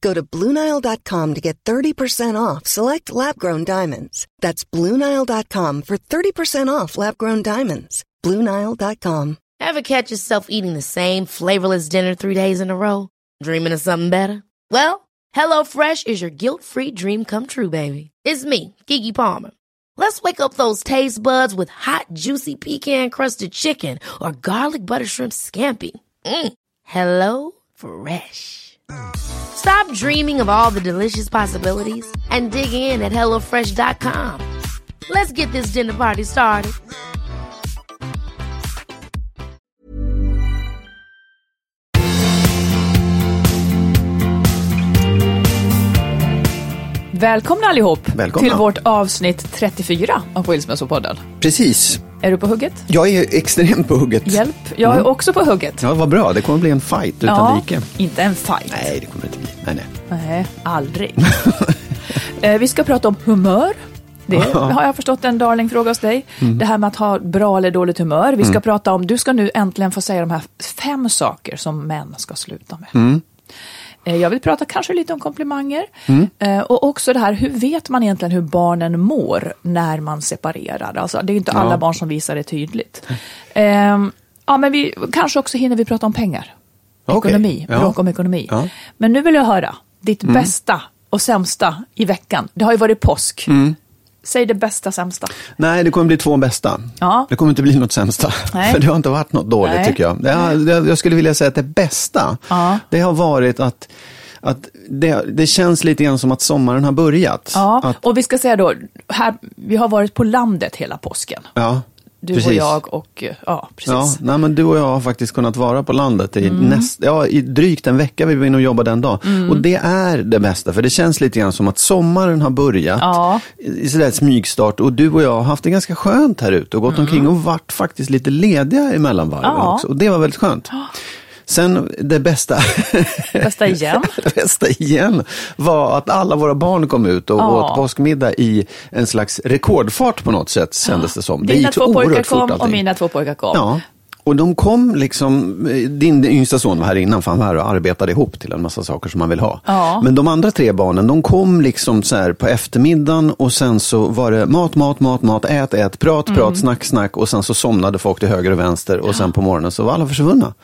Go to BlueNile.com to get 30% off select lab grown diamonds. That's BlueNile.com for 30% off lab grown diamonds. BlueNile.com. Ever catch yourself eating the same flavorless dinner three days in a row? Dreaming of something better? Well, HelloFresh is your guilt free dream come true, baby. It's me, Gigi Palmer. Let's wake up those taste buds with hot, juicy pecan crusted chicken or garlic butter shrimp scampi. Mm. Hello Fresh. Stop dreaming of all the delicious possibilities and dig in at HelloFresh.com. Let's get this dinner party started. Välkomna allihop Välkomna. till vårt avsnitt 34 av Skilsmässopodden. Precis. Är du på hugget? Jag är extremt på hugget. Hjälp, jag är också på hugget. Ja, vad bra. Det kommer bli en fight utan Ja, like. inte en fight. Nej, det kommer inte bli. Nej, nej. Nej, aldrig. Eh, Vi ska prata om humör. Det har jag förstått en darlingfråga hos dig. Mm. Det här med att ha bra eller dåligt humör. Vi ska prata om, du ska nu äntligen få säga de här fem saker som män ska sluta med. Mm. Eh, Jag vill prata kanske lite om komplimanger. Mm. Eh, Och också det här, hur vet man egentligen hur barnen mår när man separerar? Alltså, det är inte alla Ja. barn som visar det tydligt. Ehm, Ja, men vi, kanske också hinner vi prata om pengar. Ekonomi, ja. bråk om ekonomi. Ja. Men nu vill jag höra ditt Mm. bästa och sämsta i veckan. Det har ju varit påsk. Mm. Säg det bästa, sämsta. Nej, det kommer bli två bästa. Ja. Det kommer inte bli något sämsta. Nej. För det har inte varit något dåligt Nej. tycker jag. Det, jag skulle vilja säga att det bästa, Ja. det har varit att, att det, det känns lite grann som att sommaren har börjat. Ja, Att, och vi ska säga då, här, vi har varit på landet hela påsken. ja, Du precis. och jag och, eh, ja, precis. Ja, nej, men du och jag har faktiskt kunnat vara på landet i, Mm. näst, ja, i drygt en vecka. Vi var inne och jobbade en dag. Och det är det bästa, för det känns lite grann som att sommaren har börjat. Ja. I sådär smygstart. Och du och jag har haft det ganska skönt här ute och gått omkring och varit faktiskt lite lediga emellan varven Mm. Ja. också. Och det var väldigt skönt. Sen det bästa, Bästa igen. det bästa igen var att alla våra barn kom ut och Ja. åt påskmiddag i en slags rekordfart på något sätt, kändes det som. Det Dina gick så två pojkar oerhört fort kom och mina två pojkar kom. Ja. Och de kom liksom, din yngsta son var här innan för han var här och arbetade ihop till en massa saker som man vill ha. Ja. Men de andra tre barnen, de kom liksom så här på eftermiddagen och sen så var det mat, mat, mat, mat, ät, ät, prat, Mm. prat, snack, snack och sen så somnade folk till höger och vänster och sen på morgonen så var alla försvunna.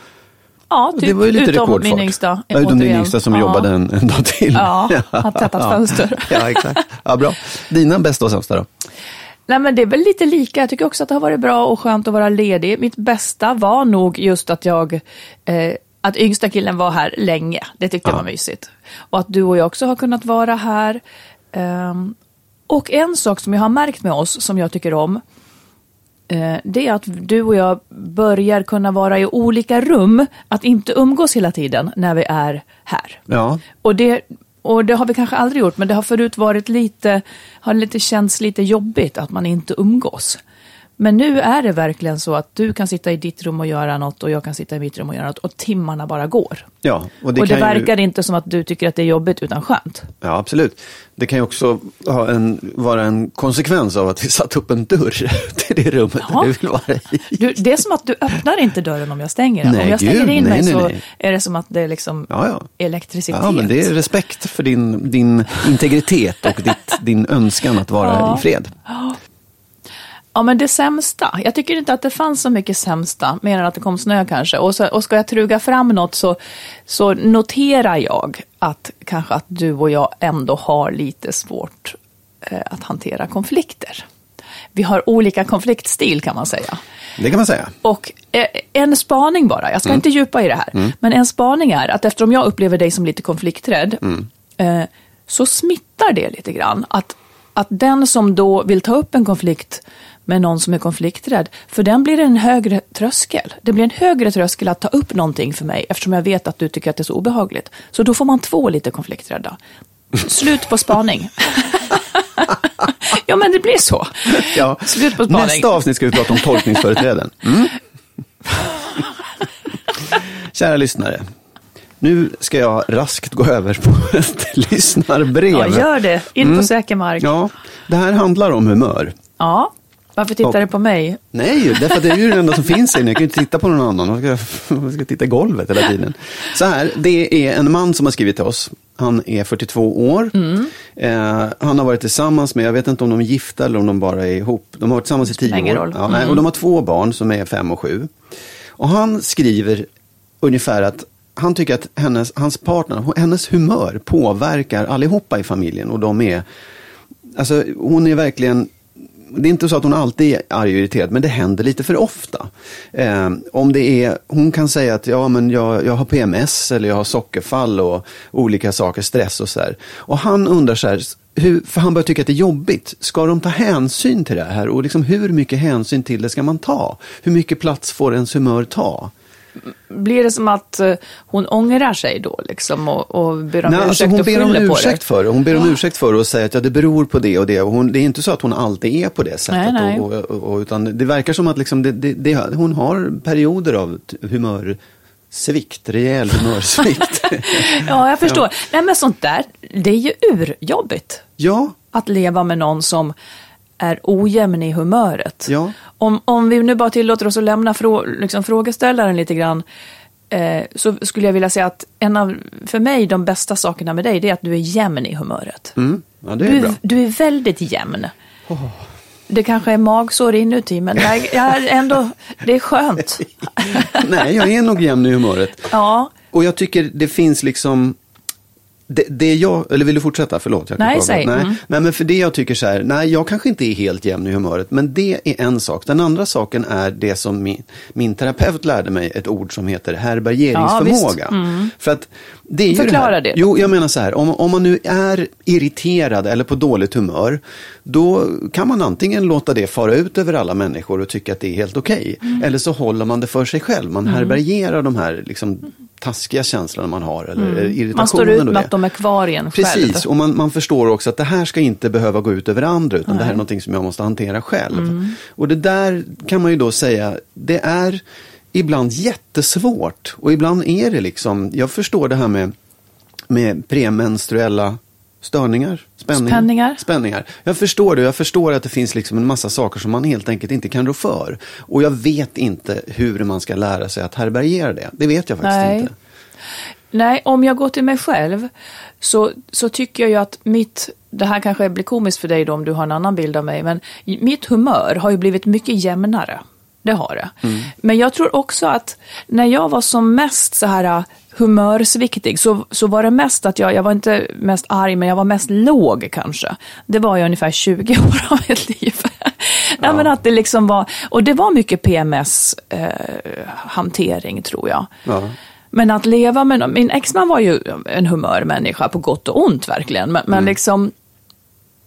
Ja, typ, det var ju lite utom rekordfart. min yngsta. Ja, utom din yngsta som ja. jobbade en, en dag till. Ja, har tätat fönster. ja, exakt. Ja, bra. Dina bästa och sämsta då? Nej men det är väl lite lika. Jag tycker också att det har varit bra och skönt att vara ledig. Mitt bästa var nog just att jag, eh, att yngsta killen var här länge. Det tyckte jag var mysigt. Och att du och jag också har kunnat vara här. Ehm, och en sak som jag har märkt med oss, som jag tycker om, det är att du och jag börjar kunna vara i olika rum. Att inte umgås hela tiden när vi är här. Ja, Och det, och det har vi kanske aldrig gjort, men det har förut varit lite, har lite känts lite jobbigt att man inte umgås. Men nu är det verkligen så att du kan sitta i ditt rum och göra något och jag kan sitta i mitt rum och göra något och timmarna bara går. ja. Och det, kan ju- verkar inte som att du tycker att det är jobbigt utan skönt. Ja, absolut. Det kan ju också ha en, vara en konsekvens av att vi satt upp en dörr till det rummet Ja. där du vill vara i. Du, det är som att du öppnar inte dörren om jag stänger den. Nej, om jag stänger gud, in nej, mig nej, så är det som att det är liksom Ja, ja. elektricitet. Ja, men det är respekt för din, din integritet och ditt, din önskan att vara Ja. i fred. Ja, men det sämsta. Jag tycker inte att det fanns så mycket sämsta, mer än att det kom snö kanske. Och, så, och ska jag truga fram något så, så noterar jag att kanske att du och jag ändå har lite svårt eh, att hantera konflikter. vi har olika konfliktstil kan man säga. Det kan man säga. Och eh, en spaning bara, jag ska inte djupa i det här, men en spaning är att eftersom jag upplever dig som lite konflikträdd, eh, så smittar det lite grann. Att, att den som då vill ta upp en konflikt med någon som är konflikträdd, för den blir en högre tröskel. Det blir en högre tröskel att ta upp någonting för mig, eftersom jag vet att du tycker att det är så obehagligt. Så då får man två lite konflikträdda. Slut på spaning. ja, men det blir så. Ja. Slut på spaning. Nästa avsnitt ska vi prata om tolkningsföreträden. Mm. Kära lyssnare. Nu ska jag raskt gå över på ett lyssnarbrev. Ja, gör det. In på säker mark. Ja. Ja, det här handlar om humör. Varför tittar du på mig? Nej, därför att det är ju det enda som finns inne. Jag kan ju inte titta på någon annan. Jag ska, jag ska titta i golvet hela tiden. Så här, det är en man som har skrivit till oss. Han är 42 år. Mm. Eh, han har varit tillsammans med, jag vet inte om de är gifta eller om de bara är ihop. De har varit tillsammans i tio år. Ja, Mm. och de har två barn som är fem och sju. Och han skriver ungefär att han tycker att hennes, hans partner, hennes humör påverkar allihopa i familjen. Och de är, alltså hon är verkligen det är inte så att hon alltid är arg och irriterad, men det händer lite för ofta. Eh, om det är, hon kan säga att ja, men jag, jag har PMS eller jag har sockerfall och olika saker, stress och så här. Och han undrar så här, hur, för han börjar tycka att det är jobbigt. Ska de ta hänsyn till det här? Och liksom, hur mycket hänsyn till det ska man ta? Hur mycket plats får ens humör ta? Blir det som att eh, hon ångrar sig då liksom och, och ber om Nej, ursäkt alltså hon och ber om ursäkt för det. Hon ber om ursäkt för det och säger att ja, det beror på det och det. Och hon, det är inte så att hon alltid är på det sättet. Nej. Och, och, och, utan det verkar som att liksom det, det, det, hon har perioder av t- humörsvikt, rejäl humörsvikt. Ja, jag förstår. Nej, men sånt där, det är ju urjobbigt. ja, Att leva med någon som är ojämn i humöret. Ja. Om, om vi nu bara tillåter oss att lämna frå, liksom frågeställaren lite grann, eh, så skulle jag vilja säga att en av, för mig, de bästa sakerna med dig, det är att du är jämn i humöret. mm, ja det är Du, bra. du är väldigt jämn. Det kanske är magsår inuti, men jag, jag ändå, det är skönt. Nej, jag är nog jämn i humöret. Ja, Och jag tycker det finns liksom det, det jag, eller vill du fortsätta? Förlåt. Jag Nej, säg. Nej. Mm. nej, men för det jag tycker så här, nej, jag kanske inte är helt jämn i humöret, men det är en sak. Den andra saken är det som min, min terapeut lärde mig, ett ord som heter härbärgeringsförmåga. För att det är ju Förklara det, det. Jo, jag menar så här, om, om man nu är irriterad eller på dåligt humör, då kan man antingen låta det fara ut över alla människor och tycka att det är helt okej. Mm. Eller så håller man det för sig själv. Man härbärgerar de här liksom, taskiga känslorna man har. Eller irritationen. Mm. man står ut med att de är kvar i en själv. Precis, och man, man förstår också att det här ska inte behöva gå ut över andra, utan det här är någonting som jag måste hantera själv. Mm. Och det där kan man ju då säga, det är ibland jättesvårt. Och ibland är det liksom, jag förstår det här med, med premenstruella störningar, spänningar. Spänningar. spänningar. Jag förstår det, jag förstår att det finns liksom en massa saker som man helt enkelt inte kan rå för. Och jag vet inte hur man ska lära sig att härbärgera det. Det vet jag faktiskt Nej. inte. Nej, om jag går till mig själv så, så tycker jag ju att mitt, det här kanske blir komiskt för dig då om du har en annan bild av mig, men mitt humör har ju blivit mycket jämnare. Det har det. Men jag tror också att när jag var som mest så här uh, humörsviktig så, så var det mest att jag, jag var inte mest arg, men jag var mest låg kanske. Det var jag ungefär 20 år av mitt liv. Nej, men att det liksom var, och det var mycket PMS-hantering tror jag. Ja. Men att leva med min exman var ju en humörmänniska på gott och ont verkligen. Men, men liksom,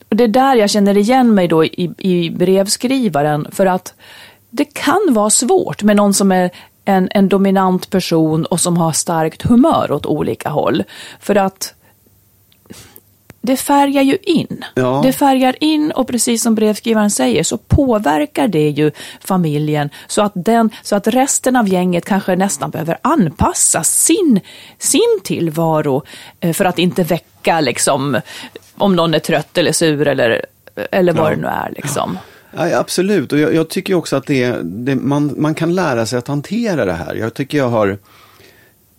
och det är där jag känner igen mig då i, i brevskrivaren. För att det kan vara svårt med någon som är en, en dominant person och som har starkt humör åt olika håll. För att det färgar ju in. Ja. Det färgar in och precis som brevskrivaren säger så påverkar det ju familjen så att, den, så att resten av gänget kanske nästan behöver anpassa sin, sin tillvaro eh, för att inte väcka liksom, om någon är trött eller sur eller, eller vad Ja. det nu är. Liksom. Ja, absolut, och jag, jag tycker också att det, det, man, man kan lära sig att hantera det här. Jag tycker jag har,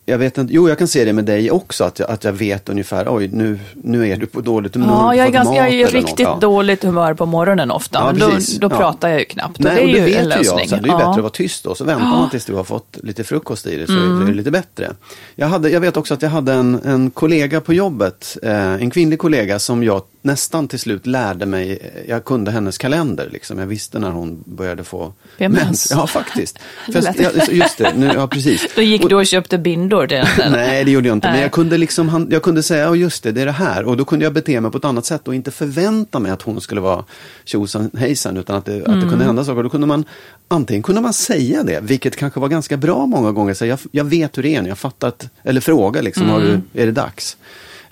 jag vet inte, jo jag kan se det med dig också, att jag, att jag vet ungefär, oj nu, nu är du på dåligt humör. Ja, jag är, ganska, jag är riktigt något. Ja. dåligt humör på morgonen ofta. Ja, men då, då Ja. pratar jag ju knappt. Nej, det är och det ju vet en lösning. jag, så här, det är Ja. Mm. bättre att vara tyst då, så väntar man tills du har fått lite frukost i dig så är det lite bättre. Jag, hade, jag vet också att jag hade en, en kollega på jobbet, eh, en kvinnlig kollega som jag nästan till slut lärde mig, jag kunde hennes kalender. Liksom. Jag visste när hon började få PMS. Ja, faktiskt. Lät- ja, just det, nu, ja precis. Då gick Och- du och köpte bindor till. Nej, det gjorde jag inte. Men Nej. jag kunde, liksom, jag kunde säga, ja just det, det är det här. Och då kunde jag bete mig på ett annat sätt och inte förvänta mig att hon skulle vara tjosan hejsan, utan att det, att det Mm. kunde hända saker. Då kunde man, antingen kunde man säga det, vilket kanske var ganska bra många gånger. Så jag, jag vet hur det är nu, jag fattar att, eller fråga liksom, har Mm. du, är det dags?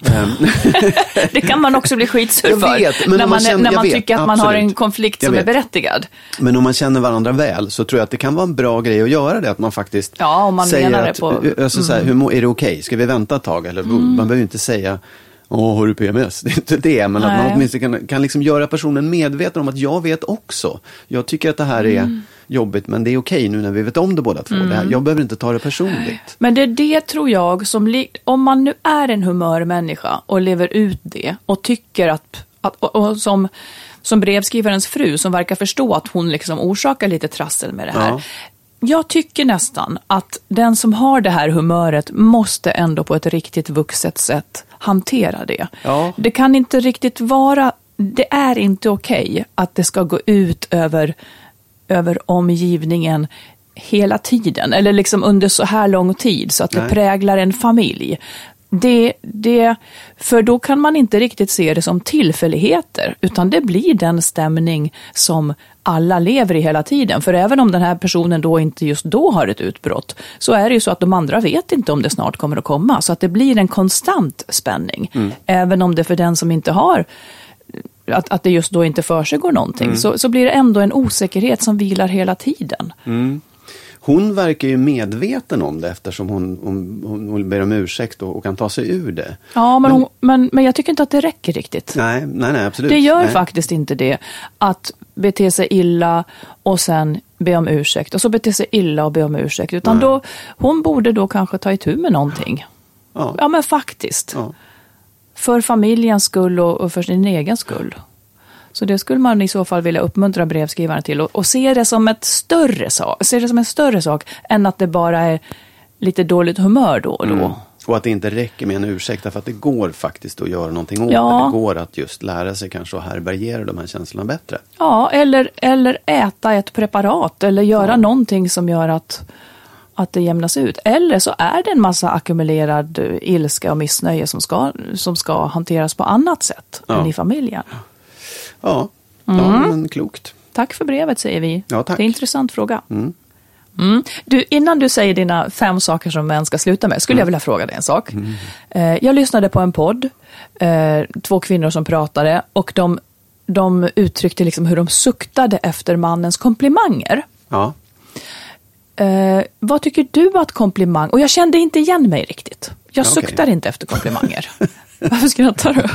Ehm, Det kan man också bli skitsur för. vet, men när man, man känner- när man vet, tycker att man har en absolut. konflikt som är berättigad. Men om man känner varandra väl så tror jag att det kan vara en bra grej att göra det. Att man faktiskt Ja, om man säger menar det att, på- Mm. alltså, så här, hur, må- är det okej? Ska vi vänta ett tag? Eller, Man behöver inte säga Åh, har du PMS? Det är inte det, men att Nej. man åtminstone kan, kan liksom göra personen medveten om att jag vet också. Jag tycker att det här är Mm. Jobbigt, men det är okej nu när vi vet om det båda två. Det här, jag behöver inte ta det personligt. Men det är det tror jag som, om man nu är en humörmänniska och lever ut det och tycker att, att och, och som, som brevskrivarens fru som verkar förstå att hon liksom orsakar lite trassel med det här. Ja. Jag tycker nästan att den som har det här humöret måste ändå på ett riktigt vuxet sätt hantera det. Ja. Det kan inte riktigt vara, det är inte okej att det ska gå ut över, över omgivningen hela tiden, eller liksom under så här lång tid så att det Nej. präglar en familj. Det, det, för då kan man inte riktigt se det som tillfälligheter, utan det blir den stämning som alla lever i hela tiden. För även om den här personen då inte just då har ett utbrott, så är det ju så att de andra vet inte om det snart kommer att komma. Så att det blir en konstant spänning. Även om det för den som inte har att, att det just då inte försiggår någonting, så, så blir det ändå en osäkerhet som vilar hela tiden. Hon verkar ju medveten om det eftersom hon, hon, hon, ber om ursäkt och, och kan ta sig ur det. Ja, men, hon, men, men jag tycker inte att det räcker riktigt. Nej, nej, nej absolut. Det gör nej. faktiskt inte det. Att bete sig illa och sen be om ursäkt. Och så bete sig illa och be om ursäkt. Utan Nej. då, hon borde då kanske ta itu med någonting. Ja. Ja, men faktiskt. Ja. För familjens skull och, och för sin egen skull. Så det skulle man i så fall vilja uppmuntra brevskrivaren till. Och, och se det som ett större sak. Se det som en större sak än att det bara är lite dåligt humör då och då. Mm. Och att det inte räcker med en ursäkt, för att det går faktiskt att göra någonting åt Ja. det. Går att just lära sig kanske att härbärgera de här känslorna bättre. Ja, eller, eller äta ett preparat eller göra någonting som gör att, att det jämnas ut. Eller så är det en massa ackumulerad ilska och missnöje som ska, som ska hanteras på annat sätt Ja. än i familjen. Ja, ja men klokt. Tack för brevet säger vi. Ja, tack. Det är en intressant fråga. Mm. Du, innan du säger dina fem saker som män ska sluta med, skulle jag vilja fråga dig en sak. Eh, jag lyssnade på en podd, eh, två kvinnor som pratade och de, de uttryckte liksom hur de suktade efter mannens komplimanger. Ja. Eh, vad tycker du att komplimang... Och jag kände inte igen mig riktigt. Jag Ja, okej. suktar inte efter komplimanger. Varför skrattar du?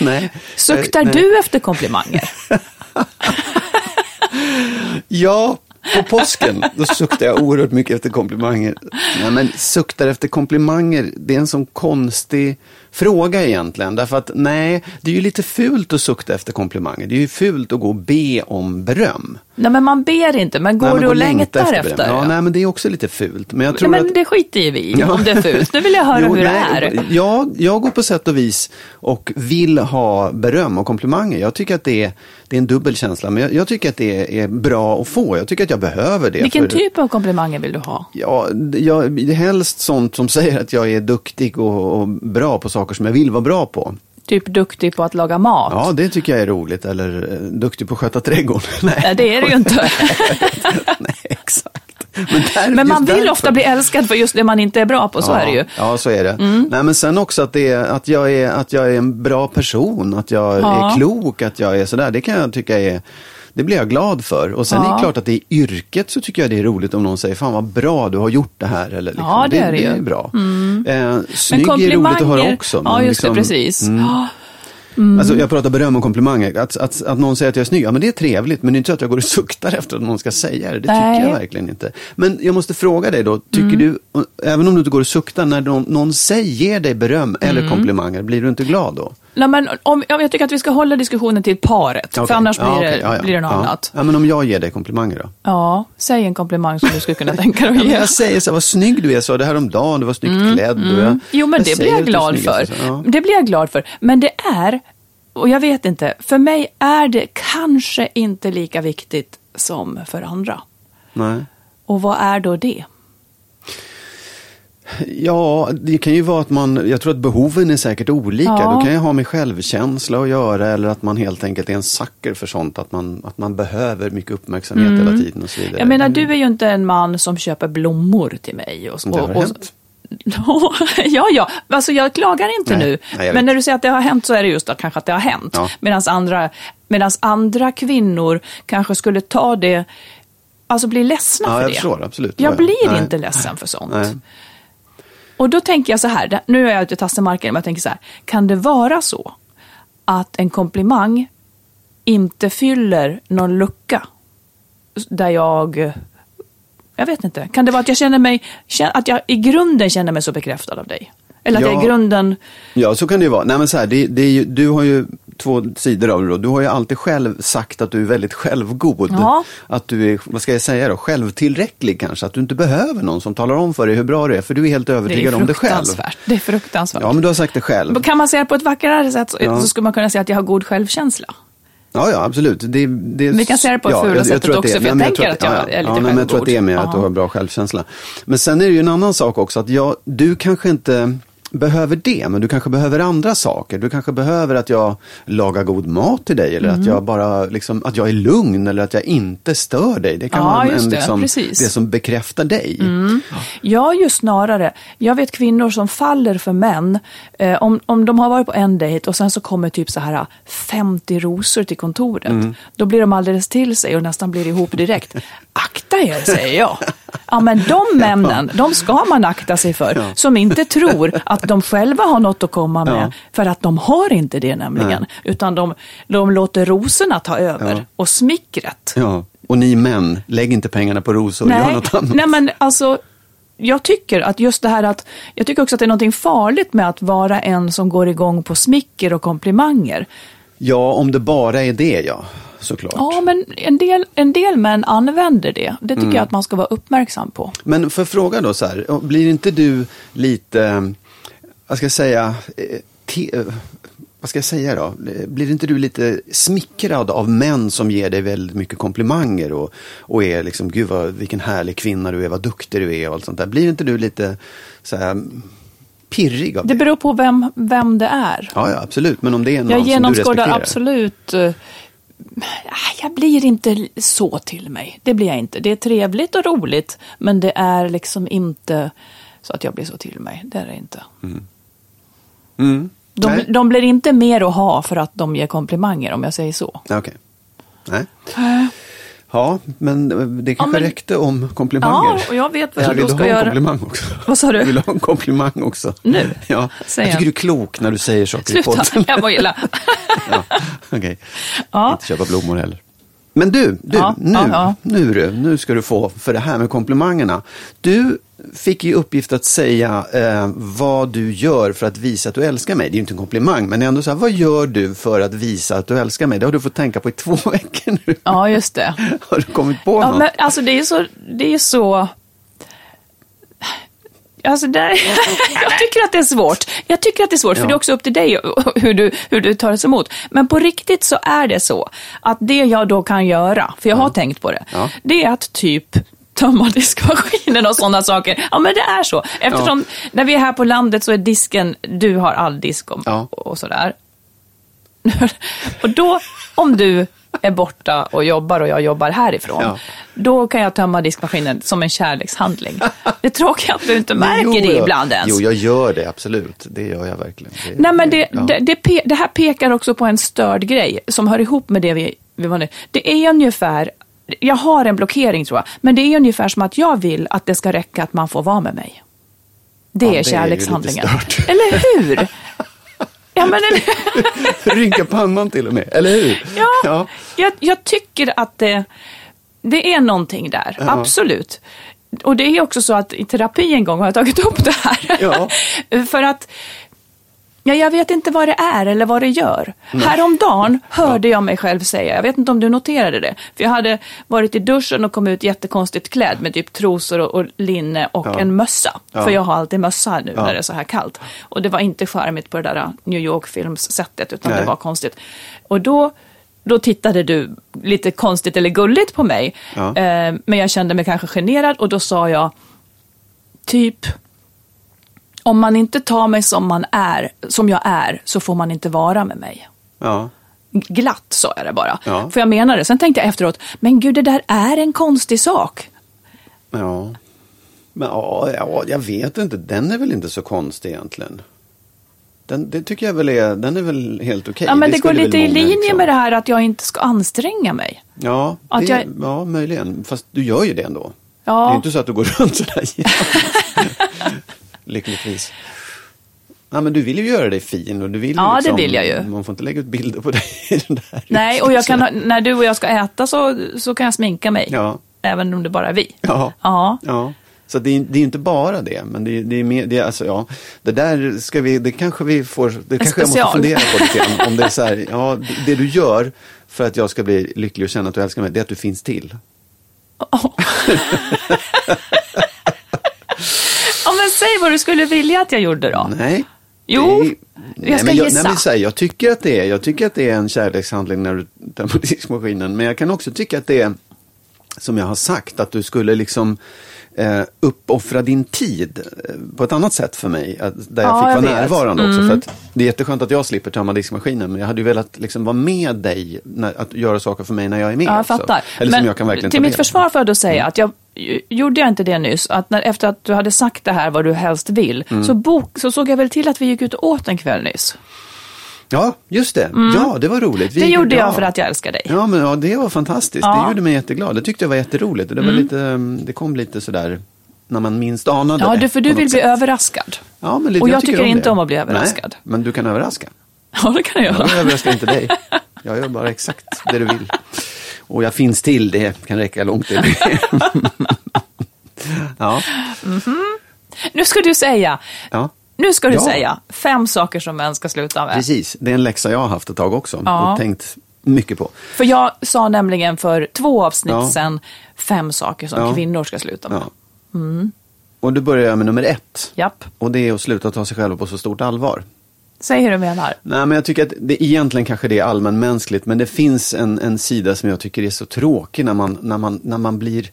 Nej. Suktar Eh, nej. du efter komplimanger? Ja, på påsken, då suktar jag oerhört mycket efter komplimanger. Nej, men suktar efter komplimanger, det är en sån konstig fråga egentligen. Därför att nej, det är ju lite fult att sukta efter komplimanger. Det är ju fult att gå och be om beröm. Nej, men man ber inte, men går Nej, men du och längta längtar beröm. efter? Ja, nej, men det är också lite fult. Men jag tror Nej, men att... det skiter ju vi i, om det är fult. Nu vill jag höra Jo, hur nej, det är. Ja, jag går på sätt och vis och vill ha beröm och komplimanger. Jag tycker att det är, det är en dubbel känsla, men jag, jag tycker att det är bra att få. Jag tycker att jag behöver det. Vilken för- typ av komplimanger vill du ha? Ja, jag, helst sånt som säger att jag är duktig och, och bra på saker som jag vill vara bra på. Typ duktig på att laga mat? Ja, det tycker jag är roligt. Eller eh, duktig på att sköta trädgården. Nej, Nej, det är det ju inte. nej exakt. Men, där, Men man vill därför- ofta bli älskad för just det man inte är bra på, så ja, är det ju. Mm. Ja, så är det. Nej, men sen också att, det är, att, jag är, att jag är en bra person, att jag Ja. är klok, att jag är sådär. Det kan jag tycka är, det blir jag glad för. Och sen är Ja. det klart att det i yrket så tycker jag det är roligt om någon säger, fan vad bra du har gjort det här. Eller liksom. Ja, det är det det ju. är bra. Eh, snygg Men är roligt att höra också. Ja, men just liksom- det, precis. Ja. Alltså, jag pratar beröm och komplimanger. Att, att, att någon säger att jag är snygg, ja men det är trevligt. Men det är inte så att jag går och suktar efter att någon ska säga det. Det Nej. tycker jag verkligen inte. Men jag måste fråga dig då, tycker du, även om du inte går och suktar, när någon, någon säger, ger dig beröm eller komplimanger, blir du inte glad då? Nej, men om, ja, jag tycker att vi ska hålla diskussionen till paret, för Okej. annars blir, Ja, det, okej. Ja, ja. blir det något annat. Ja, men om jag ger dig komplimanger då? Ja, säg en komplimang som du skulle kunna tänka dig att ge. jag säger så här, vad snygg du är, så det här om dagen, du var snyggt klädd. Och jag, Mm, Jo, men det blir jag glad för. Det blir jag glad för. Men det är Och jag vet inte, för mig är det kanske inte lika viktigt som för andra. Nej. Och vad är då det? Ja, det kan ju vara att man, jag tror att behoven är säkert olika. Ja. Det kan ju ha med självkänsla att göra eller att man helt enkelt är en sucker för sånt. Att man, att man behöver mycket uppmärksamhet hela tiden och så vidare. Mm. Jag menar, du är ju inte en man som köper blommor till mig. Och, Det har och, och, ja, ja, alltså jag klagar inte Nej, nu. nej, men när du säger att det har hänt så är det just att kanske att det har hänt. Ja. Medan andra, medans andra kvinnor kanske skulle ta det, alltså bli ledsna Ja, för jag det. förstår, absolut. Jag Ja, blir nej. inte ledsen för sånt. Och då tänker jag så här, nu är jag ute i tassemarken, men jag tänker så här, kan det vara så att en komplimang inte fyller någon lucka där jag, jag vet inte, kan det vara att jag känner mig, att jag i grunden känner mig så bekräftad av dig? Eller att jag Ja. i grunden, Ja, så kan det ju vara. Nej, men så här, det, det är ju, du har ju två sidor av det då. Du har ju alltid själv sagt att du är väldigt självgod. Ja. Att du är, vad ska jag säga då, självtillräcklig kanske. Att du inte behöver någon som talar om för dig hur bra du är. För du är helt det övertygad är om dig själv. Det är fruktansvärt. Ja, men du har sagt det själv. Kan man säga det på ett vackrare sätt så, Ja. så skulle man kunna säga att jag har god självkänsla. Ja, ja, absolut. Det, det, Vi kan säga det på det fula jag- jag sättet att också, det- för jag tänker tror att jag ja, är lite ja, men Jag tror att det är med självgod. att du Ja. har bra självkänsla. Men sen är det ju en annan sak också, att jag, du kanske inte behöver det, men du kanske behöver andra saker. Du kanske behöver att jag lagar god mat till dig eller Mm. att jag bara liksom, att jag är lugn eller att jag inte stör dig. Det kan Ja, vara en, just det, liksom, det som bekräftar dig. Jag ju snarare, jag vet kvinnor som faller för män. Eh, om, om de har varit på en dejt och sen så kommer typ så här 50 rosor till kontoret. Mm. Då blir de alldeles till sig och nästan blir ihop direkt. Akta er, säger jag. Ja, men de männen, de ska man akta sig för. Som inte tror att de själva har något att komma med. Ja. För att de har inte det nämligen. Utan de, de låter rosorna ta över. Ja. Och smickret. Ja. Och ni män, lägg inte pengarna på rosor, gör något annat. Nej, men alltså, jag tycker att just det här att, jag tycker också att det är något farligt med att vara en som går igång på smicker och komplimanger. Ja, om det bara är det, ja. Såklart. Ja, men en del, en del män använder det. Det tycker Mm. jag att man ska vara uppmärksam på. Men för fråga då så här, blir inte du lite, vad ska jag säga, eh, te, eh, vad ska jag säga då? Blir inte du lite smickrad av män som ger dig väldigt mycket komplimanger och, och är liksom, gud vad, vilken härlig kvinna du är, vad duktig du är och allt sånt där. Blir inte du lite så här pirrig av Det det? beror på vem, vem det är. Ja, ja, absolut. Men om det är någon Jag som du genomskådar respekterar. absolut... eh, Jag blir inte så till mig. Det blir jag inte. Det är trevligt och roligt, men det är liksom inte så att jag blir så till mig. Det är det inte. Mm. De, Nej. de blir inte mer att ha för att de ger komplimanger, om jag säger så. Okej. Nej. Ja, men det kanske men- räckte om komplimanger. Ja, och jag vet vad Eller jag vill då du ska ha en göra. komplimang också? Vad sa du? Vill du ha en komplimang också? Nu? Ja. Säg jag tycker du är klok när du säger saker i Sluta, podden. jag var illa. ja. Okej, Ja. inte köpa blommor heller. Men du, du Ja, nu, ja, ja. Nu, du, nu ska du få för det här med komplimangerna. Du fick i uppgift att säga eh, vad du gör för att visa att du älskar mig. Det är ju inte en komplimang, men ändå så här, vad gör du för att visa att du älskar mig? Det har du fått tänka på i två veckor nu. Ja, just det. Har du kommit på Ja, något? men alltså det är ju så... Det är så... Alltså där, jag tycker att det är svårt. Jag tycker att det är svårt, för Ja. det är också upp till dig hur du, hur du tar det emot. Men på riktigt så är det så att det jag då kan göra, för jag har tänkt på det, Ja. det är att typ tömma diskmaskinen och sådana saker. Ja, men det är så. Eftersom när vi är här på landet så är disken, du har all disk och, och sådär. och då, om du är borta och jobbar och jag jobbar härifrån, Ja. då kan jag tömma diskmaskinen som en kärlekshandling. Det är tråkigt att du inte märker Jo, det ibland ens. Jo, jag gör det absolut. Det gör jag verkligen. Det, Nej, men det, ja. det, det, pe- det här pekar också på en störd grej som hör ihop med det vi, vi var nu. Det är ungefär, jag har en blockering tror jag, men det är ungefär som att jag vill att det ska räcka att man får vara med mig. Det Ja, är det är kärlekshandlingen. stört. Eller hur? Ja, men eller, Rynka pannan till och med, eller hur? ja, Jag, jag tycker att det, det är någonting där, absolut. Och det är också så att i terapi en gång har jag tagit upp det här. Ja. För att Ja, jag vet inte vad det är eller vad det gör. Häromdagen hörde jag mig själv säga, jag vet inte om du noterade det, för jag hade varit i duschen och kom ut jättekonstigt klädd med typ trosor och, och linne och Ja. en mössa. Ja. För jag har alltid mössa nu Ja. när det är så här kallt. Och det var inte charmigt på det där New York-filmssättet, utan Nej. det var konstigt. Och då, då tittade du lite konstigt eller gulligt på mig, eh, men jag kände mig kanske generad och då sa jag, typ, om man inte tar mig som man är, som jag är, så får man inte vara med mig. Ja. Glatt sa jag det bara. Ja. För jag menar det. Sen tänkte jag efteråt, men gud det där är en konstig sak. Ja. Men ja, ja, jag vet inte. Den är väl inte så konstig egentligen. Den, det tycker jag väl är, den är väl helt okej. ja, men det, går skulle väl lite i linje liksom. med det här att jag inte ska anstränga mig. Ja, Att det, jag- ja, möjligen. Fast du gör ju det ändå. Ja. Det är inte så att du går runt sådär. Lyckligtvis. Ja, men du vill ju göra dig fin och du vill Ja, det liksom, vill jag ju. Man får inte lägga ut bilder på dig i den där. Nej, och jag kan, när du och jag ska äta så, så kan jag sminka mig. Ja. Även om det bara är vi. Ja. Ja. Ja, så det är, det är inte bara det, men det, är- det är mer, det är alltså, ja, det där ska vi, det kanske vi får, det kanske jag måste fundera på lite grann, om det är så här, ja, det, det du gör för att jag ska bli lycklig och känna att du älskar mig, det är att du finns till. ja, men säg vad du skulle vilja att jag gjorde då. Nej. Jo, det jag nej, ska men jag, gissa. Nej, men så här, jag, tycker att det är, jag tycker att det är en kärlekshandling när du tömmer diskmaskinen, men jag kan också tycka att det är, som jag har sagt, att du skulle liksom eh, uppoffra din tid eh, på ett annat sätt för mig. Att, där jag Ja, fick jag vara vet. närvarande också. Mm. För att det är jätteskönt att jag slipper tömma diskmaskinen, men jag hade ju velat liksom vara med dig, när, att göra saker för mig när jag är med Ja, jag också. fattar. Eller Men som jag kan verkligen till mitt försvar får jag då säga att jag gjorde jag inte det nyss, att när, efter att du hade sagt det här vad du helst vill, Mm. så, bok, så såg jag väl till att vi gick ut och åt en kväll nyss. Ja, just det. Ja, det var roligt. Vi- Mm. det gjorde ja. jag för att jag älskar dig. Ja, men ja, det var fantastiskt. Ja. Det gjorde mig jätteglad. Det tyckte jag var jätteroligt. Det, var lite, mm, det kom lite sådär när man minst anade Ja, du, för du vill bli sätt. överraskad. Ja, men lite, Och jag tycker inte det. om att bli överraskad. Nej, men du kan överraska. Ja, det kan jag göra. Jag överraskar inte dig. Jag gör bara exakt det du vill. Och jag finns till, det kan räcka långt. Det. ja, Nu ska du säga, ja, nu ska du Ja. säga fem saker som män ska sluta med. precis. Det är en läxa jag har haft ett tag också Ja. och tänkt mycket på. För jag sa nämligen för två avsnitt Ja. sedan fem saker som kvinnor ska sluta med. Ja. Och då börjar jag med nummer ett. Japp. Och det är att sluta ta sig själva på så stort allvar. Säg hur du menar. Nej, men jag tycker att det egentligen kanske det är allmänmänskligt, men det finns en, en sida som jag tycker är så tråkig när man, när man, när man blir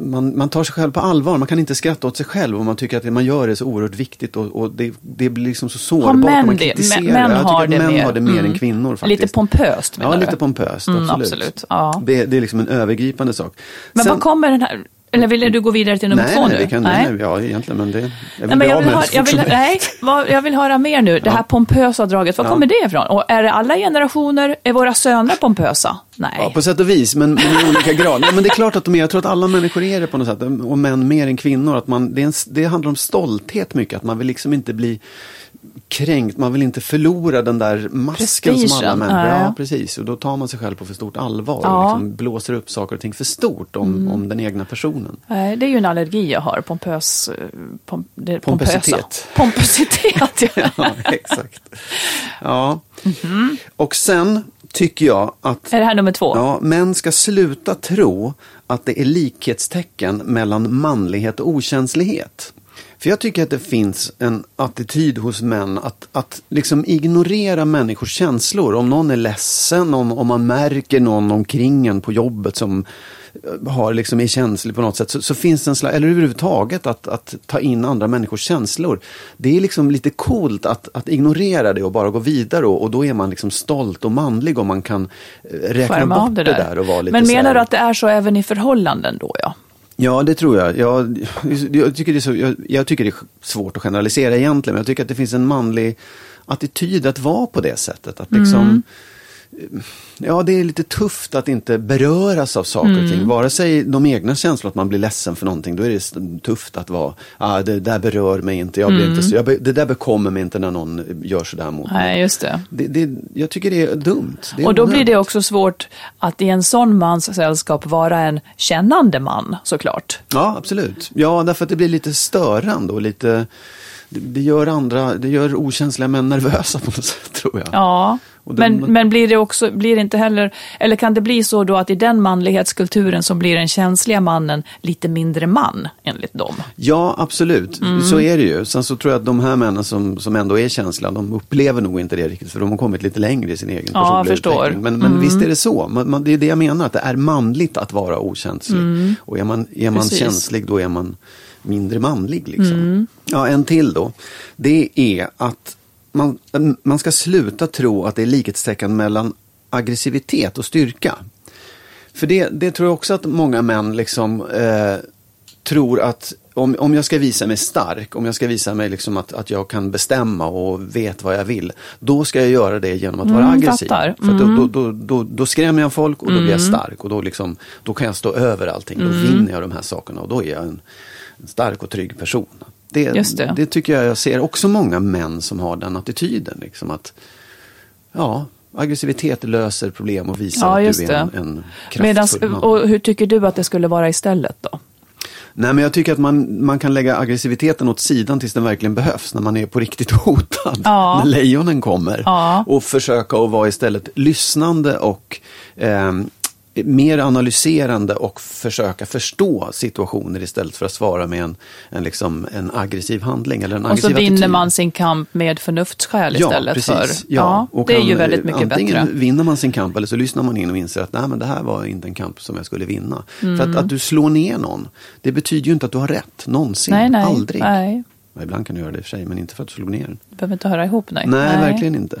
man, man tar sig själv på allvar, man kan inte skratta åt sig själv och man tycker att det man gör är så oerhört viktigt och, och det, det blir liksom så sårbart män om man det? Män- män har att det män mer. har det mer Mm. än kvinnor faktiskt. Lite pompöst menar Ja, du? lite pompöst, Mm, absolut. absolut, ja. Det, det är liksom en övergripande sak. Men Sen- vad kommer den här, eller ville du gå vidare till nummer nej, två nej, nu? kan, nej. ja egentligen, men det, vill Nej, men jag vill, ha, jag, vill, nej, vad, jag vill höra mer nu. Det här pompösa draget, var Ja. kommer det ifrån? Och är det alla generationer? Är våra söner pompösa? Nej. Ja, på sätt och vis, men, men i olika grad. Ja, men det är klart att de är, jag tror att alla människor är det på något sätt, och män mer än kvinnor. Att man, det, är en, det handlar om stolthet mycket, att man vill liksom inte bli kränkt, man vill inte förlora den där masken som alla människor ja. Ja, precis. Och då tar man sig själv på för stort allvar Ja. och liksom blåser upp saker och ting för stort om, om den egna personen. Nej, det är ju en allergi jag har, pompös... eh, Pom, det, Pompösitet. Pompösitet, ja. Ja, exakt. Ja. Mhm. Och sen tycker jag att Är det här nummer två? Ja, män ska sluta tro att det är likhetstecken mellan manlighet och okänslighet. För jag tycker att det finns en attityd hos män att, att liksom ignorera människors känslor. Om någon är ledsen, om, om man märker någon omkring en på jobbet som eh, har liksom är känslig på något sätt. Så, så finns det en slags, eller överhuvudtaget att, att ta in andra människors känslor. Det är liksom lite coolt att, att ignorera det och bara gå vidare och, och då är man liksom stolt och manlig om man kan eh, räkna Skärma bort av det där. och vara lite Men så här- menar du att det är så även i förhållanden då, ja? Ja, det tror jag. Jag, jag, tycker det är så, jag, jag tycker det är svårt att generalisera egentligen, men jag tycker att det finns en manlig attityd att vara på det sättet. Att liksom, mm. Ja, det är lite tufft att inte beröras av saker och Mm. ting. Vare sig de egna känslor, att man blir ledsen för någonting, då är det tufft att vara, ah, det där berör mig inte, jag blir inte så, be- det där bekommer mig inte när någon gör sådär mot mig. Mm. Nej, just det. Det, det, jag tycker det är dumt. Det är Och då blir det onödigt. också svårt att i en sån mans sällskap vara en kännande man, såklart. Ja, absolut. Ja, därför att det blir lite störande och lite, det, det gör andra, det gör okänsliga män nervösa på något sätt, tror jag. Ja, Och den- men, men blir det också, blir det inte heller, eller kan det bli så då att i den manlighetskulturen så blir den känsliga mannen lite mindre man, enligt dem? Ja, absolut. Mm. Så är det ju. Sen så tror jag att de här männen som, som ändå är känsliga, de upplever nog inte det riktigt, för de har kommit lite längre i sin egen Ja, personliga förstår. Mm. utveckling. Men, men visst är det så. Man, man, det är det jag menar, att det är manligt att vara okänslig. Och är man, är man Mm. Precis. känslig, då är man mindre manlig. Liksom. Mm. Ja, en till då. Det är att man, man ska sluta tro att det är likhetstecken mellan aggressivitet och styrka. För det, det tror jag också att många män liksom eh, tror att om, om jag ska visa mig stark, om jag ska visa mig liksom att, att jag kan bestämma och vet vad jag vill, då ska jag göra det genom att vara Mm, aggressiv. fattar. För då, då, då, då, skrämmer jag folk och då blir jag Mm. stark och då, liksom, då kan jag stå över allting. Då vinner jag de här sakerna och då är jag en, en stark och trygg person. Det, det. det tycker jag, jag ser också många män som har den attityden. Liksom att, ja, aggressivitet löser problem och visar Ja, att du är en, en Medans, kraftfull man. och hur tycker du att det skulle vara istället då? Nej, men jag tycker att man, man kan lägga aggressiviteten åt sidan tills den verkligen behövs, när man är på riktigt hotad. Ja. När lejonen kommer. Ja. Och försöka att vara istället lyssnande och ehm, mer analyserande och försöka förstå situationer istället för att svara med en, en, liksom, en aggressiv handling. Eller en Och så aggressiv vinner attityd. man sin kamp med förnuftsskäl Ja, istället precis. för... Ja, och det är ju väldigt mycket antingen bättre. vinner man sin kamp eller så lyssnar man in och inser att Nej, men det här var inte en kamp som jag skulle vinna. För Mm. att, att du slår ner någon, det betyder ju inte att du har rätt, någonsin, Nej, nej. aldrig. Nej, Ja, ibland kan du göra det i och för sig, men inte för att du slog ner den. det behöver inte höra ihop. Nej, Nej, verkligen inte.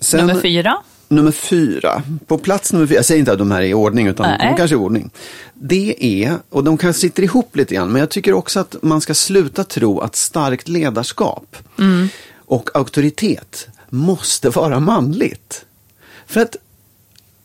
Sen, Nummer fyra. Nummer fyra. På plats nummer fyra, jag säger inte att de här är i ordning, utan Nej. de kanske är i ordning. Det är, och de kanske sitter ihop lite grann, men jag tycker också att man ska sluta tro att starkt ledarskap Mm. och auktoritet måste vara manligt. För att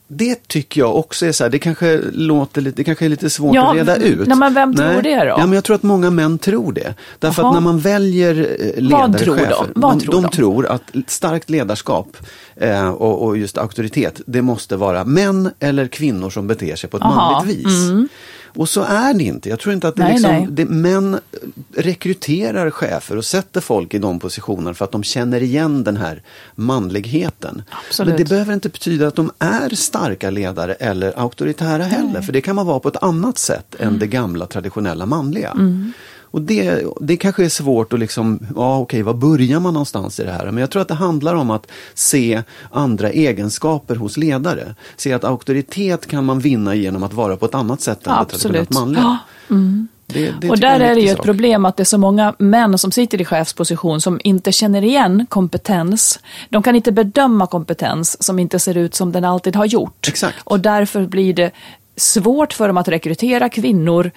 det tycker jag också är så här, det kanske låter lite, det kanske är lite svårt Ja, att reda ut. nej, men vem tror det då? Ja, men jag tror att många män tror det. Därför Jaha. att när man väljer eh, ledare, Vad tror de? Vad de, tror de de? tror att starkt ledarskap eh, och, och just auktoritet, det måste vara män eller kvinnor som beter sig på ett Aha, manligt vis. Och så är det inte. Jag tror inte att det Nej, liksom, nej. Det, män rekryterar chefer och sätter folk i de positionerna för att de känner igen den här manligheten. Absolut. Men det behöver inte betyda att de är starka ledare eller auktoritära heller. För det kan man vara på ett annat sätt än det gamla traditionella manliga. Och det, det kanske är svårt att liksom, ja okej, var börjar man någonstans i det här? Men jag tror att det handlar om att se andra egenskaper hos ledare. Se att auktoritet kan man vinna genom att vara på ett annat sätt än det Absolut. traditionellt manliga. Ja, Det, det och där en är det ju ett sak. problem att det är så många män som sitter i chefsposition som inte känner igen kompetens. De kan inte bedöma kompetens som inte ser ut som den alltid har gjort. Exakt. Och därför blir det svårt för dem att rekrytera kvinnor.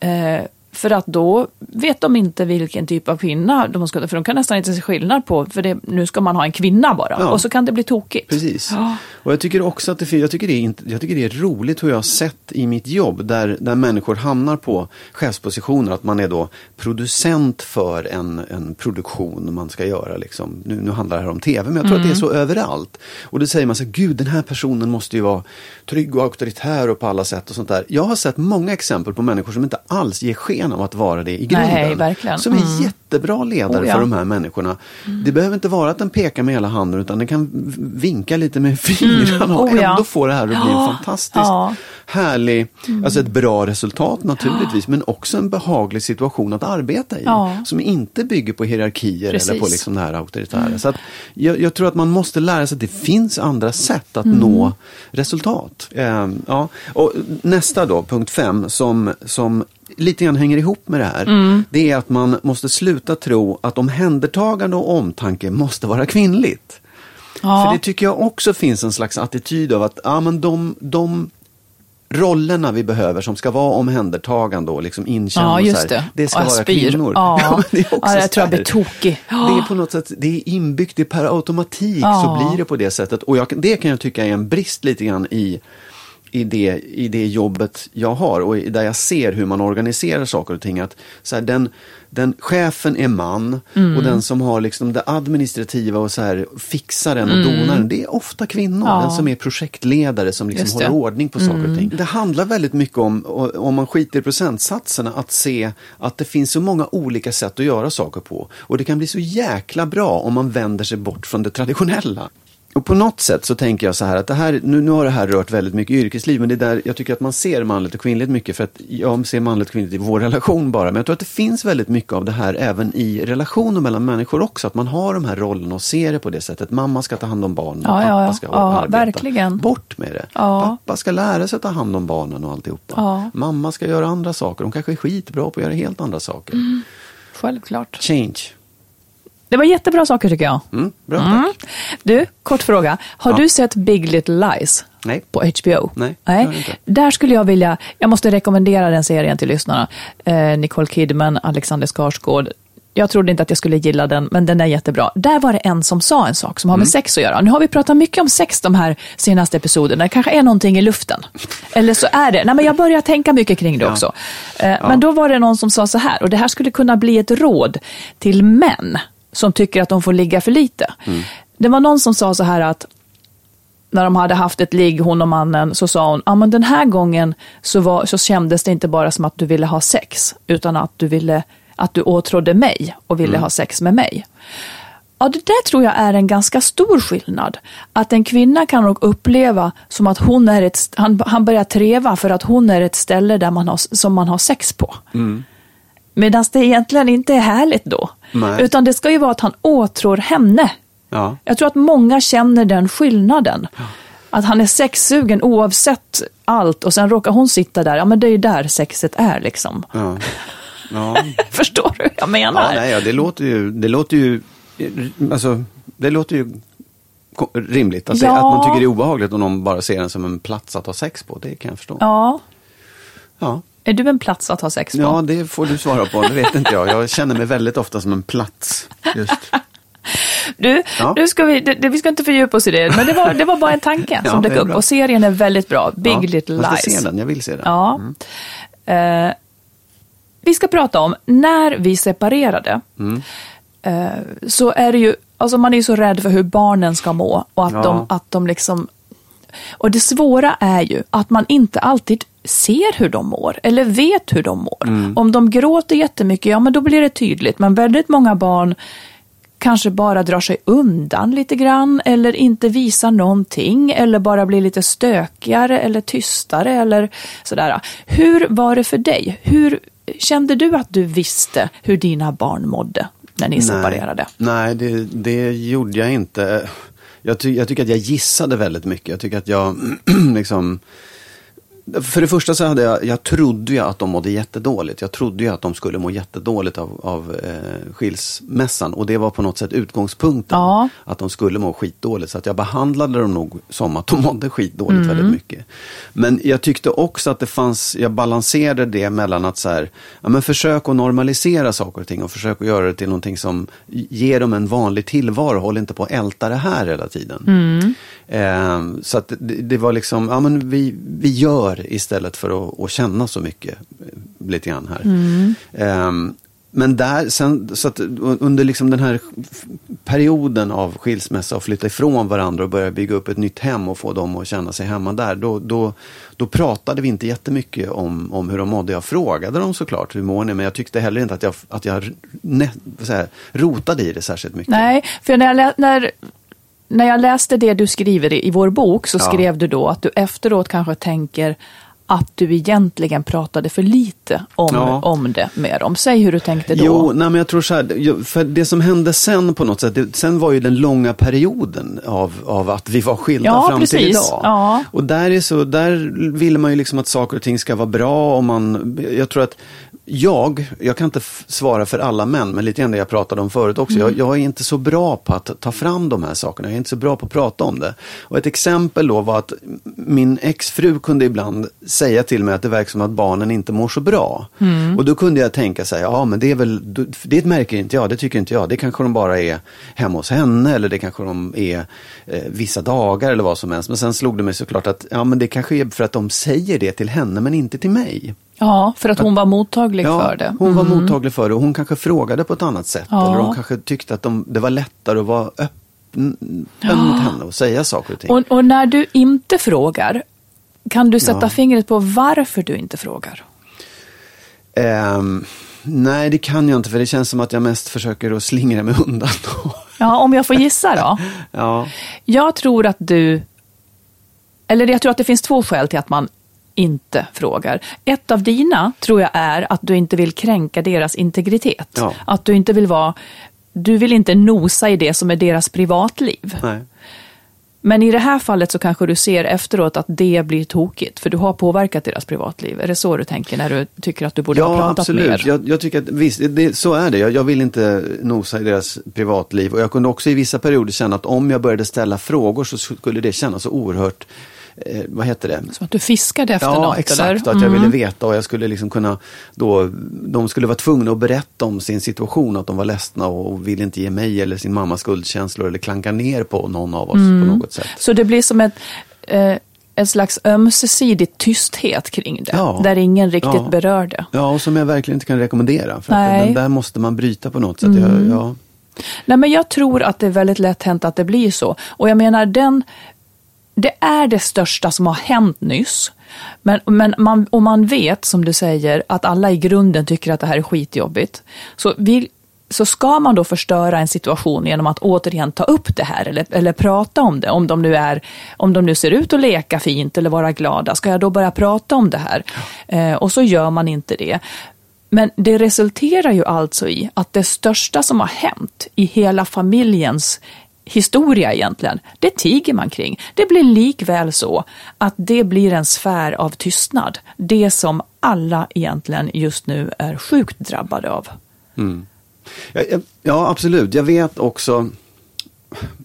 Eh, för att då vet de inte vilken typ av kvinna de ska, för de kan nästan inte se skillnad på, för det, nu ska man ha en kvinna bara. Ja. Och så kan det bli tokigt. Precis. Ja. Och jag tycker också att det, jag tycker det, är, jag tycker det är roligt hur jag har sett i mitt jobb där, där människor hamnar på chefspositioner. Att man är då producent för en, en produktion man ska göra. Liksom. Nu, nu handlar det här om tv, men jag tror att det är så överallt. Och då säger man så här, gud den här personen måste ju vara trygg och auktoritär och på alla sätt och sånt där. Jag har sett många exempel på människor som inte alls ger sken av att vara det i grunden. Nej, verkligen. Som är Mm. jättebra ledare Oh, ja. för de här människorna. Det behöver inte vara att den pekar med hela handen utan den kan vinka lite med fingrarna och Oh, ja. ändå få det här att bli en Ja. fantastiskt Ja. härlig, alltså ett bra resultat naturligtvis, men också en behaglig situation att arbeta i. Ja. Som inte bygger på hierarkier eller på Precis. liksom det här auktoritära. Så att jag, jag tror att man måste lära sig att det finns andra sätt att nå resultat. Ehm, ja. Och nästa då, punkt fem, som, som lite grann hänger ihop med det här. Det är att man måste sluta tro att omhändertagande och omtanke måste vara kvinnligt. Ja. För det tycker jag också finns en slags attityd av att ja, men de, de rollerna vi behöver som ska vara omhändertagande och liksom inkända Ja, det. det ska Och vara spyr. kvinnor. Ja. men det är också Ja, jag tror jag blir tokig. Det är på något sätt, det är inbyggt, det är per automatik Ja. så blir det på det sättet. Och jag, det kan jag tycka är en brist lite grann i i det, i det jobbet jag har och där jag ser hur man organiserar saker och ting. Att så här, den, den, chefen är man Mm. och den som har liksom det administrativa och så här, fixaren och donaren, det är ofta kvinnor. Mm. Ja. Den som är projektledare som liksom. Mm. håller ordning på saker och ting. Det handlar väldigt mycket om, om man skiter i procentsatserna, att se att det finns så många olika sätt att göra saker på. Och det kan bli så jäkla bra om man vänder sig bort från det traditionella. Och på något sätt så tänker jag så här att det här, nu, nu har det här rört väldigt mycket yrkesliv, men det är där jag tycker att man ser manligt och kvinnligt mycket, för att jag ser manligt och kvinnligt i vår relation bara, men jag tror att det finns väldigt mycket av det här även i relationer mellan människor också, att man har de här rollerna och ser det på det sättet. Mamma ska ta hand om barnen, Ja, pappa ja. ska Ja, arbeta. verkligen. Bort med det. Ja. Pappa ska lära sig att ta hand om barnen och alltihopa. Ja. Mamma ska göra andra saker, de kanske är skitbra på att göra helt andra saker. Mm. Självklart. Change. Det var jättebra saker tycker jag. Mm, bra, Mm. tack. Du, kort fråga. Har Ja. du sett Big Little Lies? Nej. På HBO? Nej, inte. Där skulle jag vilja, jag måste rekommendera den serien till lyssnarna. Eh, Nicole Kidman, Alexander Skarsgård. Jag trodde inte att jag skulle gilla den, men den är jättebra. Där var det en som sa en sak som har med Mm. sex att göra. Nu har vi pratat mycket om sex de här senaste episoderna. Det kanske är någonting i luften. Eller så är det. Nej, men jag börjar tänka mycket kring det Ja. också. Eh, Men då var det någon som sa så här, och det här skulle kunna bli ett råd till män som tycker att de får ligga för lite. Mm. Det var någon som sa så här att när de hade haft ett ligg, hon och mannen, så sa hon, ja men den här gången så, var, så kändes det inte bara som att du ville ha sex, utan att du ville, att du åtrådde mig och ville ha sex med mig. Ja, det där tror jag är en ganska stor skillnad. Att en kvinna kan nog uppleva som att hon är ett, han, han börjar treva för att hon är ett ställe där man har, som man har sex på. Medan det egentligen inte är härligt då. Nej. Utan det ska ju vara att han åtrår henne. Ja. Jag tror att många känner den skillnaden. Att han är sexsugen oavsett allt och sen råkar hon sitta där. Ja, men det är ju där sexet är liksom. Ja. Ja. Förstår du hur jag menar? Ja, nej, ja, det låter ju, det låter ju, alltså, det låter ju rimligt. Att, Ja. att man tycker det är obehagligt om någon bara ser den som en plats att ha sex på. Det kan jag förstå. Ja. Ja, Är du en plats att ha sex på? ja det får du svara på. Det vet inte jag. Jag känner mig väldigt ofta som en plats. Just. Du, Ja. nu ska vi, det, vi ska inte fördjupa oss i det, men det var, det var bara en tanke som dök upp. Och serien är väldigt bra, Big ja, Little Jag Lies. ska se den, jag vill se den. Ja. Eh, vi ska prata om när vi separerade. Mm. Eh, så är det ju, alltså man är ju så rädd för hur barnen ska må och att, Ja. de, att de liksom... Och det svåra är ju att man inte alltid ser hur de mår eller vet hur de mår. Mm. Om de gråter jättemycket, ja men då blir det tydligt. Men väldigt många barn kanske bara drar sig undan lite grann eller inte visar någonting eller bara blir lite stökigare eller tystare eller sådär. Hur var det för dig? Hur kände du att du visste hur dina barn mådde när ni separerade? Nej, det, det gjorde jag inte. Jag, ty, jag tycker att jag gissade väldigt mycket. Jag tycker att jag liksom för det första så hade jag, jag trodde ju att de mådde jättedåligt. Jag trodde ju att de skulle må jättedåligt av, av eh, skilsmässan. Och det var på något sätt utgångspunkten. Ja. Att de skulle må skitdåligt. Så att jag behandlade dem nog som att de mådde skitdåligt Mm. väldigt mycket. Men jag tyckte också att det fanns, jag balanserade det mellan att så här, ja men försök att normalisera saker och ting. Och försök att göra det till någonting som ger dem en vanlig tillvaro. Håll inte på att älta det här hela tiden. Mm. Eh, så att det, det var liksom, ja men vi, vi gör istället för att, att känna så mycket. eh, Lite grann här. Eh, men där, sen, så att under liksom den här perioden av skilsmässa och flytta ifrån varandra och börja bygga upp ett nytt hem och få dem att känna sig hemma där. Då, då, då pratade vi inte jättemycket om, om hur de mådde. Jag frågade dem såklart, hur mår ni? Men jag tyckte heller inte att jag, att jag så här, rotade i det särskilt mycket. Nej, för när jag, när, när jag läste det du skriver i, i vår bok så Ja. skrev du då att du efteråt kanske tänker att du egentligen pratade för lite om, Ja. om det med dem. Säg hur du tänkte då. Jo, nej, men jag tror så här, för det som hände sen på något sätt, det, sen var ju den långa perioden av, av att vi var skilda Ja, fram till precis. idag. Ja. Och där, är så, där vill man ju liksom att saker och ting ska vara bra och man, jag tror att jag, jag kan inte svara för alla män, men lite grann det jag pratade om förut också. Jag, jag är inte så bra på att ta fram de här sakerna. Jag är inte så bra på att prata om det. Och ett exempel då var att min exfru kunde ibland säga till mig att det verkar som att barnen inte mår så bra. Och då kunde jag tänka så här, ja men det är väl, det märker inte jag, det tycker inte jag. Det kanske de bara är hemma hos henne eller det kanske de är eh, vissa dagar eller vad som helst. Men sen slog det mig såklart att, ja men det kanske är för att de säger det till henne men inte till mig. Ja, för att hon var mottaglig för det. Hon var mottaglig för det och hon kanske frågade på ett annat sätt. Ja. Eller hon kanske tyckte att de, det var lättare att vara öppen, öppen mot henne och säga saker och ting. Och, och när du inte frågar, kan du sätta Ja. fingret på varför du inte frågar? Ehm, nej, det kan jag inte för det känns som att jag mest försöker att slingra mig undan. Ja, om jag får gissa då. ja. Jag tror att du, eller jag tror att det finns två skäl till att man inte frågar. Ett av dina tror jag är att du inte vill kränka deras integritet. Ja. Att du inte vill vara, du vill inte nosa i det som är deras privatliv. Nej. Men i det här fallet så kanske du ser efteråt att det blir tokigt, för du har påverkat deras privatliv. Är det så du tänker när du tycker att du borde ha Ja, pratat absolut. mer? Jag, jag tycker att visst, det, så är det. Jag, jag vill inte nosa i deras privatliv. Och jag kunde också i vissa perioder känna att om jag började ställa frågor så skulle det kännas så oerhört, eh, vad heter det? Som att du fiskade efter Ja, något, exakt. eller? Att jag ville veta och jag skulle liksom kunna då, de skulle vara tvungna att berätta om sin situation, att de var ledsna och ville inte ge mig eller sin mamma skuldkänslor eller klanka ner på någon av oss Mm. på något sätt. Så det blir som ett, eh, en slags ömsesidig tysthet kring det, Ja. där ingen riktigt Ja. berör det. Ja, och som jag verkligen inte kan rekommendera. För att Nej. Mm. den där måste man bryta på något sätt. Jag, ja. Nej, men jag tror att det är väldigt lätt hänt att det blir så. Och jag menar, den, det är det största som har hänt nyss. Men, men man, och man vet, som du säger, att alla i grunden tycker att det här är skitjobbigt. Så, vi, så ska man då förstöra en situation genom att återigen ta upp det här eller, eller prata om det, om de, nu är, om de nu ser ut att leka fint eller vara glada, ska jag då börja prata om det här? Eh, och så gör man inte det. Men det resulterar ju alltså i att det största som har hänt i hela familjens historia egentligen, det tiger man kring. Det blir likväl så att det blir en sfär av tystnad. Det som alla egentligen just nu är sjukt drabbade av. Mm. Ja, ja, ja, absolut. Jag vet också,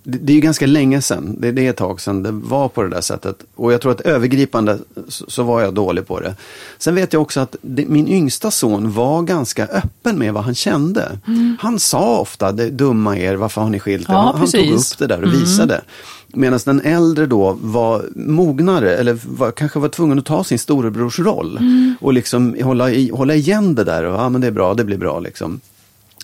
det, det är ju ganska länge sedan, det, det är ett tag sedan det var på det där sättet. Och jag tror att övergripande så, så var jag dålig på det. Sen vet jag också att det, min yngsta son var ganska öppen med vad han kände. Han sa ofta, det dumma er, varför har ni skilt er? Ja, han, han tog upp det där och visade. Medan den äldre då var mognare eller var, kanske var tvungen att ta sin storebrors roll. Och liksom hålla, i, hålla igen det där och ja men det är bra, det blir bra liksom.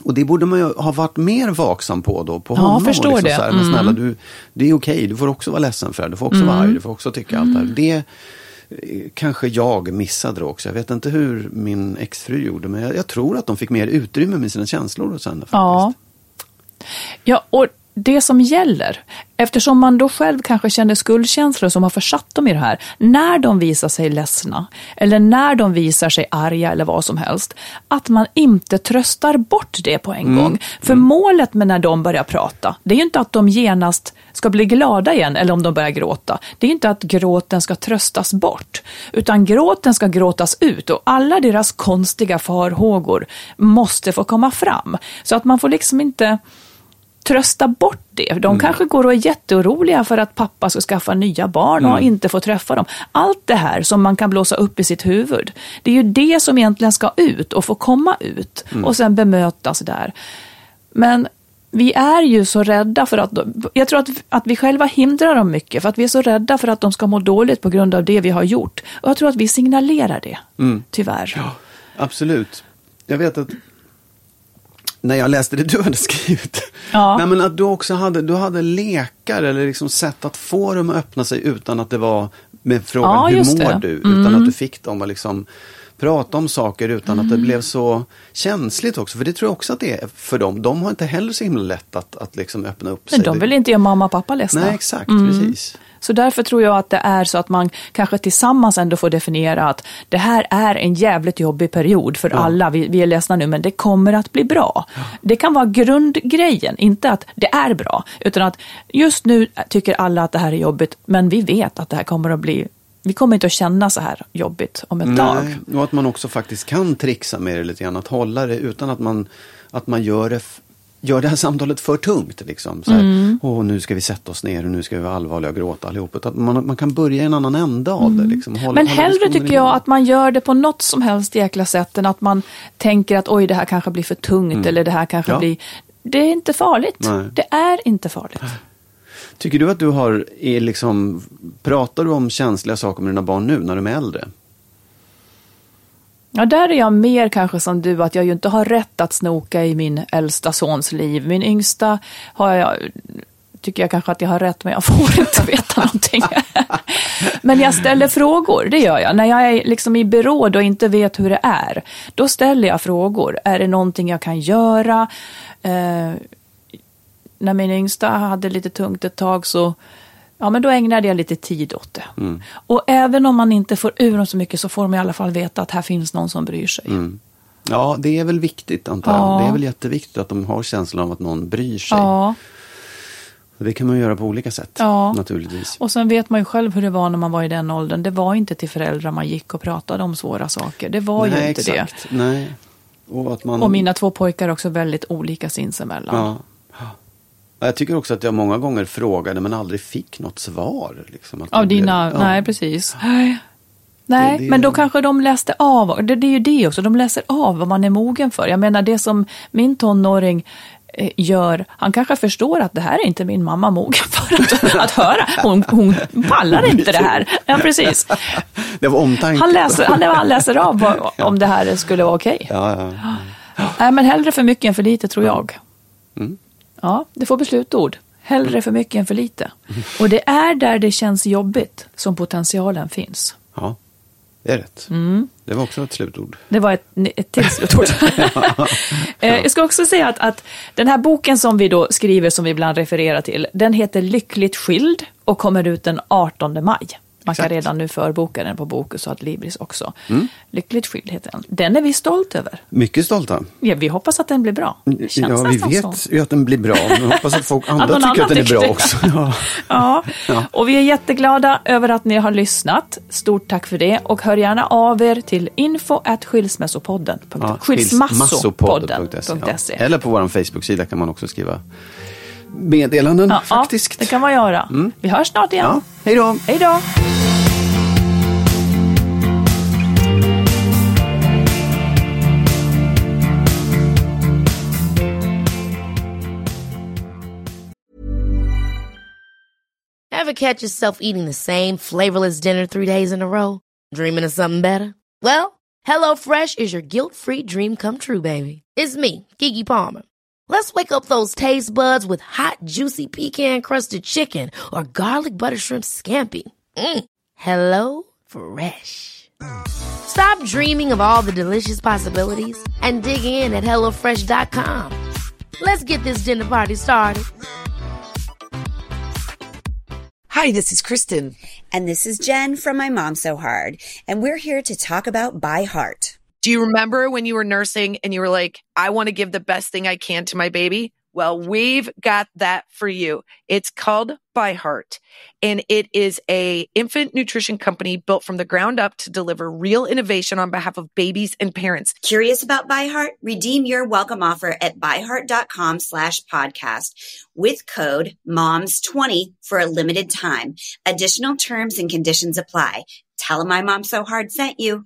Och det borde man ju ha varit mer vaksam på då, på Ja, honom. förstår och liksom det. Så här, men Mm. snälla, du, det är okej, du får också vara ledsen för det, du får också vara arg, du får också tycka allt det här. Det eh, kanske jag missade då också. Jag vet inte hur min exfru gjorde, men jag, jag tror att de fick mer utrymme med sina känslor hos henne. Faktiskt. Ja. Ja, och det som gäller, eftersom man då själv kanske känner skuldkänslor som har försatt dem i det här, när de visar sig ledsna eller när de visar sig arga eller vad som helst, att man inte tröstar bort det på en gång. För målet med när de börjar prata, det är ju inte att de genast ska bli glada igen eller om de börjar gråta. Det är inte att gråten ska tröstas bort, utan gråten ska gråtas ut och alla deras konstiga farhågor måste få komma fram. Så att man får liksom inte trösta bort det. De Mm. kanske går och är jätteoroliga för att pappa ska skaffa nya barn Mm. och inte få träffa dem. Allt det här som man kan blåsa upp i sitt huvud, det är ju det som egentligen ska ut och få komma ut Mm. och sen bemötas där. Men vi är ju så rädda för att, jag tror att, att vi själva hindrar dem mycket, för att vi är så rädda för att de ska må dåligt på grund av det vi har gjort. Och jag tror att vi signalerar det, Mm. tyvärr. Absolut. Jag vet att när jag läste det du hade skrivit. Ja. Nej, men att du också hade, du hade lekar eller liksom sätt att få dem att öppna sig utan att det var med frågan Ja, hur mår det. Mm. du? Utan att du fick dem att liksom prata om saker utan att det blev så känsligt också. För det tror jag också att det är för dem. De har inte heller så himla lätt att, att liksom öppna upp sig. Men de vill inte göra mamma och pappa ledsna. Nej, exakt. Precis. Så därför tror jag att det är så att man kanske tillsammans ändå får definiera att det här är en jävligt jobbig period för alla. Vi, vi är ledsna nu, men det kommer att bli bra. Det kan vara grundgrejen, inte att det är bra, utan att just nu tycker alla att det här är jobbigt, men vi vet att det här kommer att bli vi kommer inte att känna så här jobbigt om ett tag. Och att man också faktiskt kan trixa med det lite grann. Att hålla det utan att man, att man gör, det, gör det här samtalet för tungt. Liksom. Så här, Mm. Åh, nu ska vi sätta oss ner och nu ska vi vara allvarliga och gråta allihop. Att man, man kan börja i en annan ända av det. Liksom. Hålla, Mm. Men hellre tycker jag att man gör det på något som helst jäkla sätt än att man tänker att oj, det här kanske blir för tungt eller det här kanske Ja. blir... Det är inte farligt. Nej. Det är inte farligt. Tycker du att du har, är liksom, pratar du om känsliga saker med dina barn nu när de är äldre? Ja, där är jag mer kanske som du, att jag ju inte har rätt att snoka i min äldsta sons liv. Min yngsta har jag, tycker jag kanske att jag har rätt, men jag får inte veta någonting. men jag ställer frågor, det gör jag. När jag är liksom i beråd och inte vet hur det är, då ställer jag frågor. Är det någonting jag kan göra? Eh, när min yngsta hade lite tungt ett tag så Ja, men då ägnade jag lite tid åt det. Mm. Och även om man inte får ur dem så mycket så får de i alla fall veta att här finns någon som bryr sig. Ja, det är väl viktigt antar jag. Ja. Det är väl jätteviktigt att de har känslan av att någon bryr sig. Ja, Det kan man göra på olika sätt Ja. naturligtvis. och sen vet man ju själv hur det var när man var i den åldern. Det var inte till föräldrar man gick och pratade om svåra saker. Det var Nej, ju inte exakt. Nej. Och, man... det. Och mina två pojkar är också väldigt olika sinsemellan. Ja. Ja, Jag tycker också att jag många gånger frågade men aldrig fick något svar. Liksom, att Av det blev- dina, ja. nej precis. Nej, Det- det- men då kanske de läste av, det, det är ju det också, de läser av vad man är mogen för. Jag menar det som min tonåring eh, gör, han kanske förstår att det här är inte min mamma mogen för att, att höra. Hon, hon pallar inte det här. Ja, precis. Det var omtanke. Han läser, han, han läser av vad, om det här skulle vara okej. Ja, ja. Nej, men hellre för mycket än för lite tror jag. Mm. Ja, det får bli slutord. Hellre för mycket än för lite. Och det är där det känns jobbigt som potentialen finns. ja, det är rätt. Mm. Det var också ett slutord. Det var ett, ett till slutord. Eh, Jag ska också säga att, att den här boken som vi då skriver, som vi ibland refererar till, den heter Lyckligt skild och kommer ut den 18 maj. Man kan Exakt. redan nu förboka den på Bokus och Adlibris också. Mm. Lyckligt skild heter den. Den är vi stolt över. Mycket stolta. Ja, vi hoppas att den blir bra. Det känns Ja, vi vet så. ju att den blir bra. Jag hoppas att folk andra någon tycker annan att den är bra det. också. Ja. Ja. och vi är jätteglada över att ni har lyssnat. Stort tack för det. Och hör gärna av er till info at skilsmässopodden. Ja, skilsmassopodden.se. Ja. Eller på vår Facebook-sida kan man också skriva meddelanden Ja, faktiskt. Ja, det kan man göra. Vi hörs snart igen. Ja, hej då! Hej då! Ever catch yourself eating the same flavorless dinner three days in a row? Dreaming of something better? Well, HelloFresh is your guilt-free dream come true, baby. It's me, Kiki Palmer. Let's wake up those taste buds with hot, juicy pecan-crusted chicken or garlic butter shrimp scampi. Mm. Hello Fresh. Stop dreaming of all the delicious possibilities and dig in at HelloFresh.com. Let's get this dinner party started. Hi, this is Kristen. And this is Jen from My Mom So Hard. And we're here to talk about By Heart. Do you remember when you were nursing and you were like, I want to give the best thing I can to my baby? Well, we've got that for you. It's called By Heart, and it is a infant nutrition company built from the ground up to deliver real innovation on behalf of babies and parents. Curious about By Heart? Redeem your welcome offer at byheart.com slash podcast with code MOMS20 for a limited time. Additional terms and conditions apply. Tell them my mom so hard sent you.